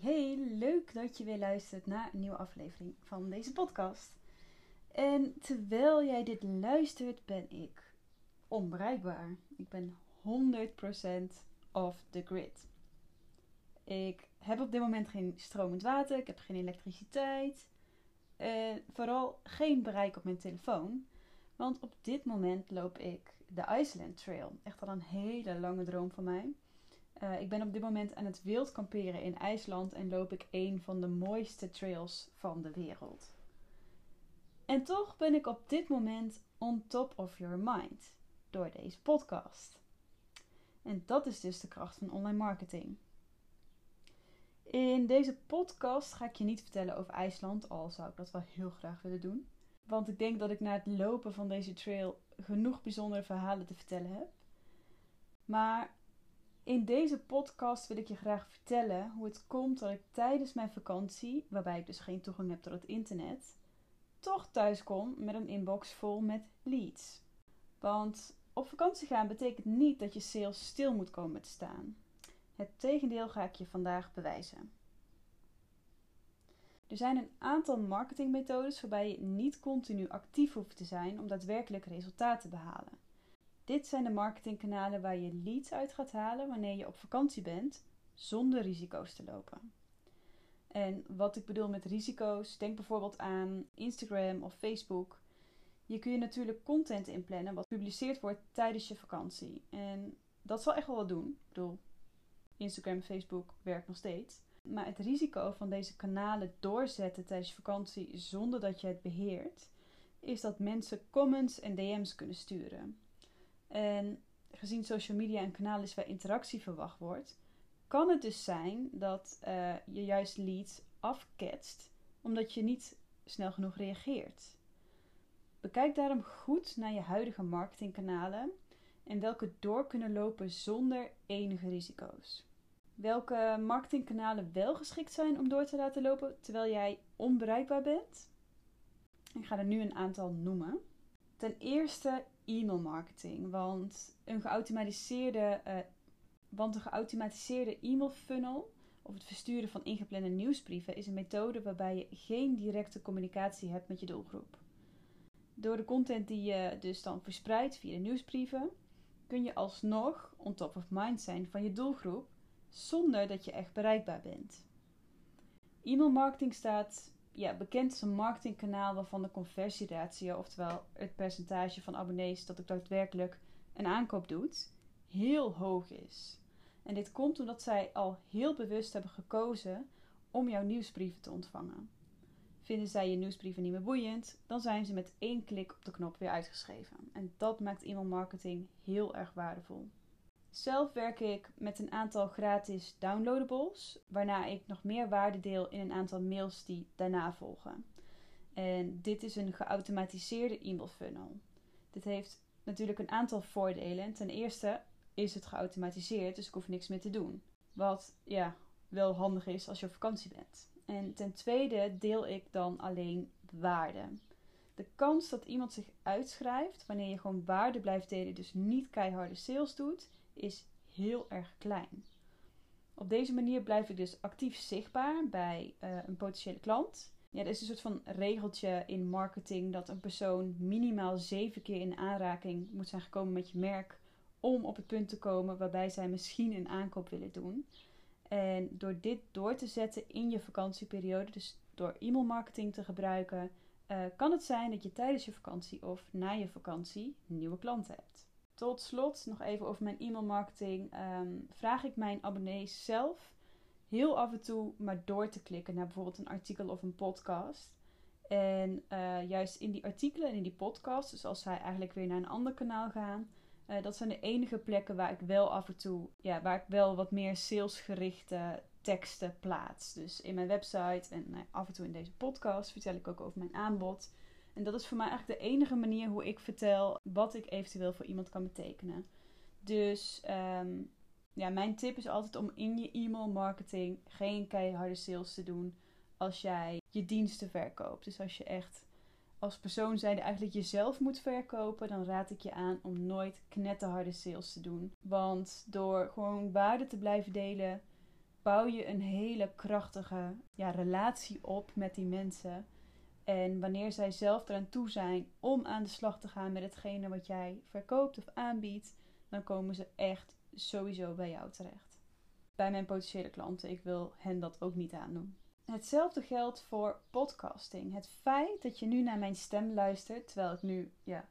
Hey, leuk dat je weer luistert naar een nieuwe aflevering van deze podcast. En terwijl jij dit luistert, ben ik onbereikbaar. Ik ben 100% off the grid. Ik heb op dit moment geen stromend water, ik heb geen elektriciteit. En vooral geen bereik op mijn telefoon. Want op dit moment loop ik de Iceland Trail. Echt al een hele lange droom van mij. Uh, ik ben op dit moment aan het wild kamperen in IJsland en loop ik een van de mooiste trails van de wereld. En toch ben ik op dit moment on top of your mind door deze podcast. En dat is dus de kracht van online marketing. In deze podcast ga ik je niet vertellen over IJsland, al zou ik dat wel heel graag willen doen. Want ik denk dat ik na het lopen van deze trail genoeg bijzondere verhalen te vertellen heb. Maar in deze podcast wil ik je graag vertellen hoe het komt dat ik tijdens mijn vakantie, waarbij ik dus geen toegang heb tot het internet, toch thuis kom met een inbox vol met leads. Want op vakantie gaan betekent niet dat je sales stil moet komen te staan. Het tegendeel ga ik je vandaag bewijzen. Er zijn een aantal marketingmethodes waarbij je niet continu actief hoeft te zijn om daadwerkelijk resultaten te behalen. Dit zijn de marketingkanalen waar je leads uit gaat halen wanneer je op vakantie bent, zonder risico's te lopen. En wat ik bedoel met risico's, denk bijvoorbeeld aan Instagram of Facebook. Je kun je natuurlijk content inplannen wat gepubliceerd wordt tijdens je vakantie. En dat zal echt wel wat doen. Ik bedoel, Instagram en Facebook werkt nog steeds. Maar het risico van deze kanalen doorzetten tijdens je vakantie zonder dat je het beheert, is dat mensen comments en DM's kunnen sturen. En gezien social media een kanaal is waar interactie verwacht wordt, kan het dus zijn dat uh, je juist leads afketst omdat je niet snel genoeg reageert. Bekijk daarom goed naar je huidige marketingkanalen en welke door kunnen lopen zonder enige risico's. Welke marketingkanalen wel geschikt zijn om door te laten lopen terwijl jij onbereikbaar bent? Ik ga er nu een aantal noemen. Ten eerste e-mail marketing. Want een geautomatiseerde, uh, want een geautomatiseerde e-mail funnel of het versturen van ingeplande nieuwsbrieven is een methode waarbij je geen directe communicatie hebt met je doelgroep. Door de content die je dus dan verspreidt via de nieuwsbrieven, kun je alsnog on top of mind zijn van je doelgroep zonder dat je echt bereikbaar bent. E-mail marketing staat ja, bekend als een marketingkanaal waarvan de conversieratio, oftewel het percentage van abonnees dat ook daadwerkelijk een aankoop doet, heel hoog is. En dit komt omdat zij al heel bewust hebben gekozen om jouw nieuwsbrieven te ontvangen. Vinden zij je nieuwsbrieven niet meer boeiend, dan zijn ze met één klik op de knop weer uitgeschreven. En dat maakt e-mail marketing heel erg waardevol. Zelf werk ik met een aantal gratis downloadables, waarna ik nog meer waarde deel in een aantal mails die daarna volgen. En dit is een geautomatiseerde e-mail funnel. Dit heeft natuurlijk een aantal voordelen. Ten eerste is het geautomatiseerd, dus ik hoef niks meer te doen. Wat ja, wel handig is als je op vakantie bent. En ten tweede deel ik dan alleen waarde. De kans dat iemand zich uitschrijft wanneer je gewoon waarde blijft delen, dus niet keiharde sales doet, is heel erg klein. Op deze manier blijf ik dus actief zichtbaar bij uh, een potentiële klant. Ja, er is een soort van regeltje in marketing dat een persoon minimaal zeven keer in aanraking moet zijn gekomen met je merk om op het punt te komen waarbij zij misschien een aankoop willen doen. En door dit door te zetten in je vakantieperiode, dus door e-mail marketing te gebruiken, uh, kan het zijn dat je tijdens je vakantie of na je vakantie nieuwe klanten hebt. Tot slot nog even over mijn e-mail marketing. Ehm, vraag ik mijn abonnees zelf heel af en toe maar door te klikken naar bijvoorbeeld een artikel of een podcast. En uh, juist in die artikelen en in die podcast, dus als zij eigenlijk weer naar een ander kanaal gaan, uh, dat zijn de enige plekken waar ik wel af en toe, ja, waar ik wel wat meer salesgerichte teksten plaats. Dus in mijn website en uh, af en toe in deze podcast vertel ik ook over mijn aanbod. En dat is voor mij eigenlijk de enige manier hoe ik vertel wat ik eventueel voor iemand kan betekenen. Dus um, ja, mijn tip is altijd om in je e-mail marketing geen keiharde sales te doen als jij je diensten verkoopt. Dus als je echt als persoon zijnde eigenlijk jezelf moet verkopen, dan raad ik je aan om nooit knetterharde sales te doen. Want door gewoon waarde te blijven delen, bouw je een hele krachtige ja, relatie op met die mensen. En wanneer zij zelf eraan toe zijn om aan de slag te gaan met hetgene wat jij verkoopt of aanbiedt, dan komen ze echt sowieso bij jou terecht. Bij mijn potentiële klanten, ik wil hen dat ook niet aandoen. Hetzelfde geldt voor podcasting. Het feit dat je nu naar mijn stem luistert, terwijl ik nu ja,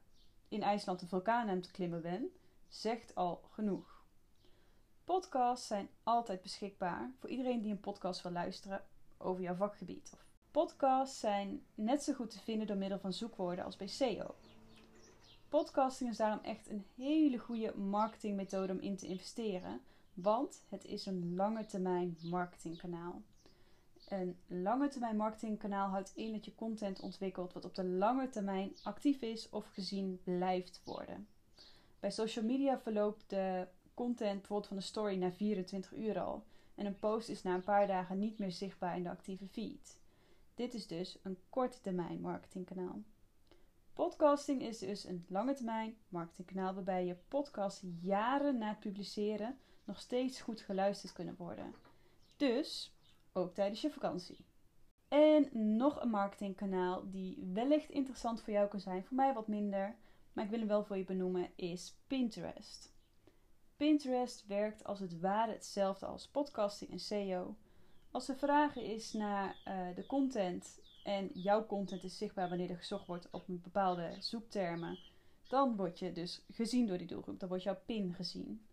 in IJsland een vulkaan aan het klimmen ben, zegt al genoeg. Podcasts zijn altijd beschikbaar voor iedereen die een podcast wil luisteren over jouw vakgebied. Podcasts zijn net zo goed te vinden door middel van zoekwoorden als bij SEO. Podcasting is daarom echt een hele goede marketingmethode om in te investeren, want het is een lange termijn marketingkanaal. Een lange termijn marketingkanaal houdt in dat je content ontwikkelt wat op de lange termijn actief is of gezien blijft worden. Bij social media verloopt de content bijvoorbeeld van een story na 24 uur al en een post is na een paar dagen niet meer zichtbaar in de actieve feed. Dit is dus een korte termijn marketingkanaal. Podcasting is dus een lange termijn marketingkanaal waarbij je podcast jaren na het publiceren nog steeds goed geluisterd kunnen worden. Dus ook tijdens je vakantie. En nog een marketingkanaal die wellicht interessant voor jou kan zijn, voor mij wat minder, maar ik wil hem wel voor je benoemen, is Pinterest. Pinterest werkt als het ware hetzelfde als podcasting en SEO. Als er vragen is naar uh, de content en jouw content is zichtbaar wanneer er gezocht wordt op een bepaalde zoektermen, dan word je dus gezien door die doelgroep. Dan wordt jouw pin gezien.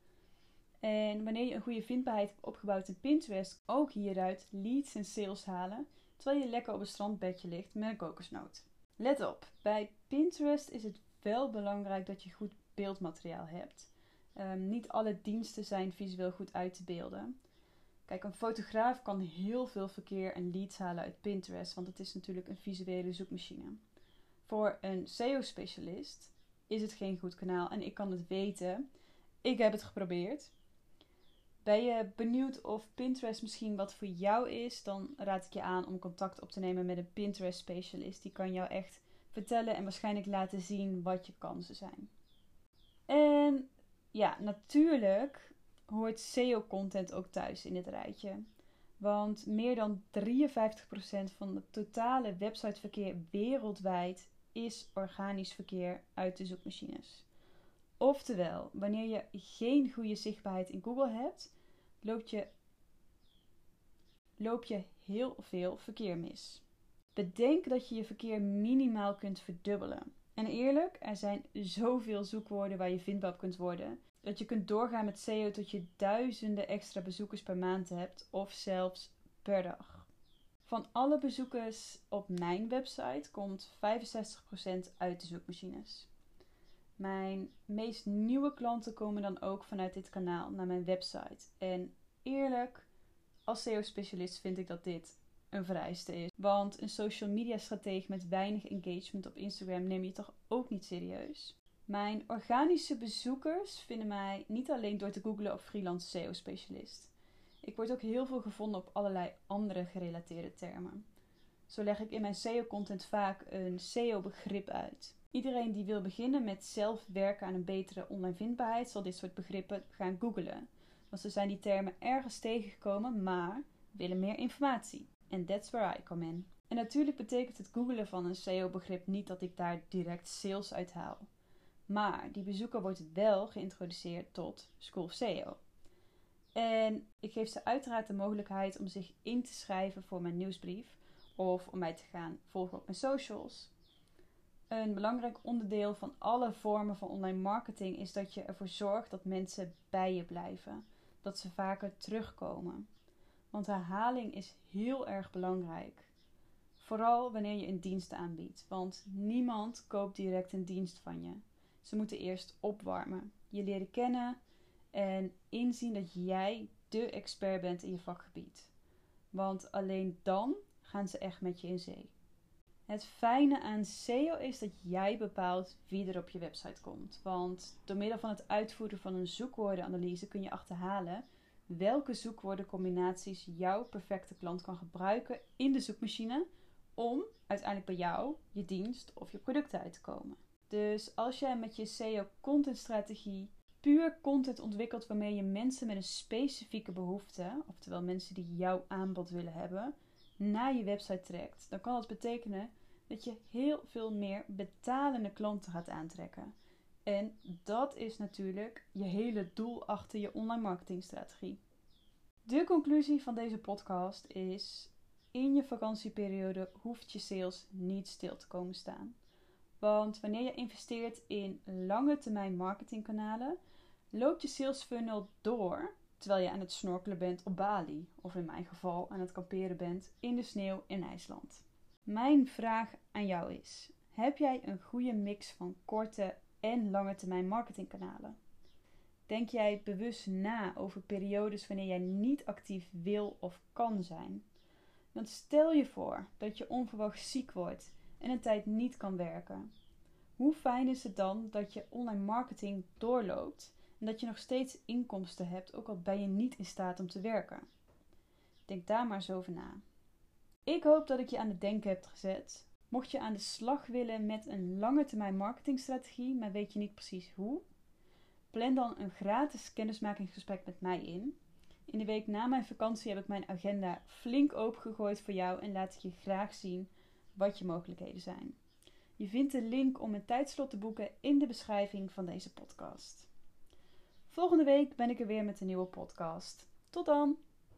En wanneer je een goede vindbaarheid hebt opgebouwd in Pinterest, ook hieruit leads en sales halen, terwijl je lekker op een strandbedje ligt met een kokosnoot. Let op, bij Pinterest is het wel belangrijk dat je goed beeldmateriaal hebt. Um, niet alle diensten zijn visueel goed uit te beelden. Kijk, een fotograaf kan heel veel verkeer en leads halen uit Pinterest, want het is natuurlijk een visuele zoekmachine. Voor een SEO-specialist is het geen goed kanaal en ik kan het weten. Ik heb het geprobeerd. Ben je benieuwd of Pinterest misschien wat voor jou is? Dan raad ik je aan om contact op te nemen met een Pinterest specialist. Die kan jou echt vertellen en waarschijnlijk laten zien wat je kansen zijn. En ja, natuurlijk hoort SEO-content ook thuis in dit rijtje. Want meer dan 53% van het totale websiteverkeer wereldwijd is organisch verkeer uit de zoekmachines. Oftewel, wanneer je geen goede zichtbaarheid in Google hebt, loop je, loop je heel veel verkeer mis. Bedenk dat je je verkeer minimaal kunt verdubbelen. En eerlijk, er zijn zoveel zoekwoorden waar je vindbaar kunt worden, dat je kunt doorgaan met SEO tot je duizenden extra bezoekers per maand hebt of zelfs per dag. Van alle bezoekers op mijn website komt 65% uit de zoekmachines. Mijn meest nieuwe klanten komen dan ook vanuit dit kanaal naar mijn website. En eerlijk, als SEO-specialist vind ik dat dit een vereiste is. Want een social media strateeg met weinig engagement op Instagram neem je toch ook niet serieus? Mijn organische bezoekers vinden mij niet alleen door te googlen op freelance SEO-specialist. Ik word ook heel veel gevonden op allerlei andere gerelateerde termen. Zo leg ik in mijn SEO-content vaak een SEO-begrip uit. Iedereen die wil beginnen met zelf werken aan een betere online vindbaarheid, zal dit soort begrippen gaan googlen. Want ze zijn die termen ergens tegengekomen, maar willen meer informatie. En that's where I come in. En natuurlijk betekent het googelen van een SEO-begrip niet dat ik daar direct sales uit haal. Maar die bezoeker wordt wel geïntroduceerd tot School of SEO. En ik geef ze uiteraard de mogelijkheid om zich in te schrijven voor mijn nieuwsbrief of om mij te gaan volgen op mijn socials. Een belangrijk onderdeel van alle vormen van online marketing is dat je ervoor zorgt dat mensen bij je blijven, dat ze vaker terugkomen. Want herhaling is heel erg belangrijk. Vooral wanneer je een dienst aanbiedt, want niemand koopt direct een dienst van je. Ze moeten eerst opwarmen, je leren kennen en inzien dat jij de expert bent in je vakgebied. Want alleen dan gaan ze echt met je in zee. Het fijne aan SEO is dat jij bepaalt wie er op je website komt. Want door middel van het uitvoeren van een zoekwoordenanalyse kun je achterhalen welke zoekwoordencombinaties jouw perfecte klant kan gebruiken in de zoekmachine om uiteindelijk bij jou, je dienst of je product uit te komen. Dus als jij met je SEO contentstrategie puur content ontwikkelt waarmee je mensen met een specifieke behoefte, oftewel mensen die jouw aanbod willen hebben, naar je website trekt, dan kan dat betekenen dat je heel veel meer betalende klanten gaat aantrekken. En dat is natuurlijk je hele doel achter je online marketingstrategie. De conclusie van deze podcast is: in je vakantieperiode hoeft je sales niet stil te komen staan. Want wanneer je investeert in lange termijn marketingkanalen, loopt je sales funnel door terwijl je aan het snorkelen bent op Bali, of in mijn geval aan het kamperen bent in de sneeuw in IJsland. Mijn vraag aan jou is: heb jij een goede mix van korte en lange termijn marketingkanalen? Denk jij bewust na over periodes wanneer jij niet actief wil of kan zijn? Want stel je voor dat je onverwacht ziek wordt en een tijd niet kan werken. Hoe fijn is het dan dat je online marketing doorloopt en dat je nog steeds inkomsten hebt, ook al ben je niet in staat om te werken? Denk daar maar eens over na. Ik hoop dat ik je aan het denken heb gezet. Mocht je aan de slag willen met een lange termijn marketingstrategie, maar weet je niet precies hoe, plan dan een gratis kennismakingsgesprek met mij in. In de week na mijn vakantie heb ik mijn agenda flink opengegooid voor jou en laat ik je graag zien wat je mogelijkheden zijn. Je vindt de link om een tijdslot te boeken in de beschrijving van deze podcast. Volgende week ben ik er weer met een nieuwe podcast. Tot dan!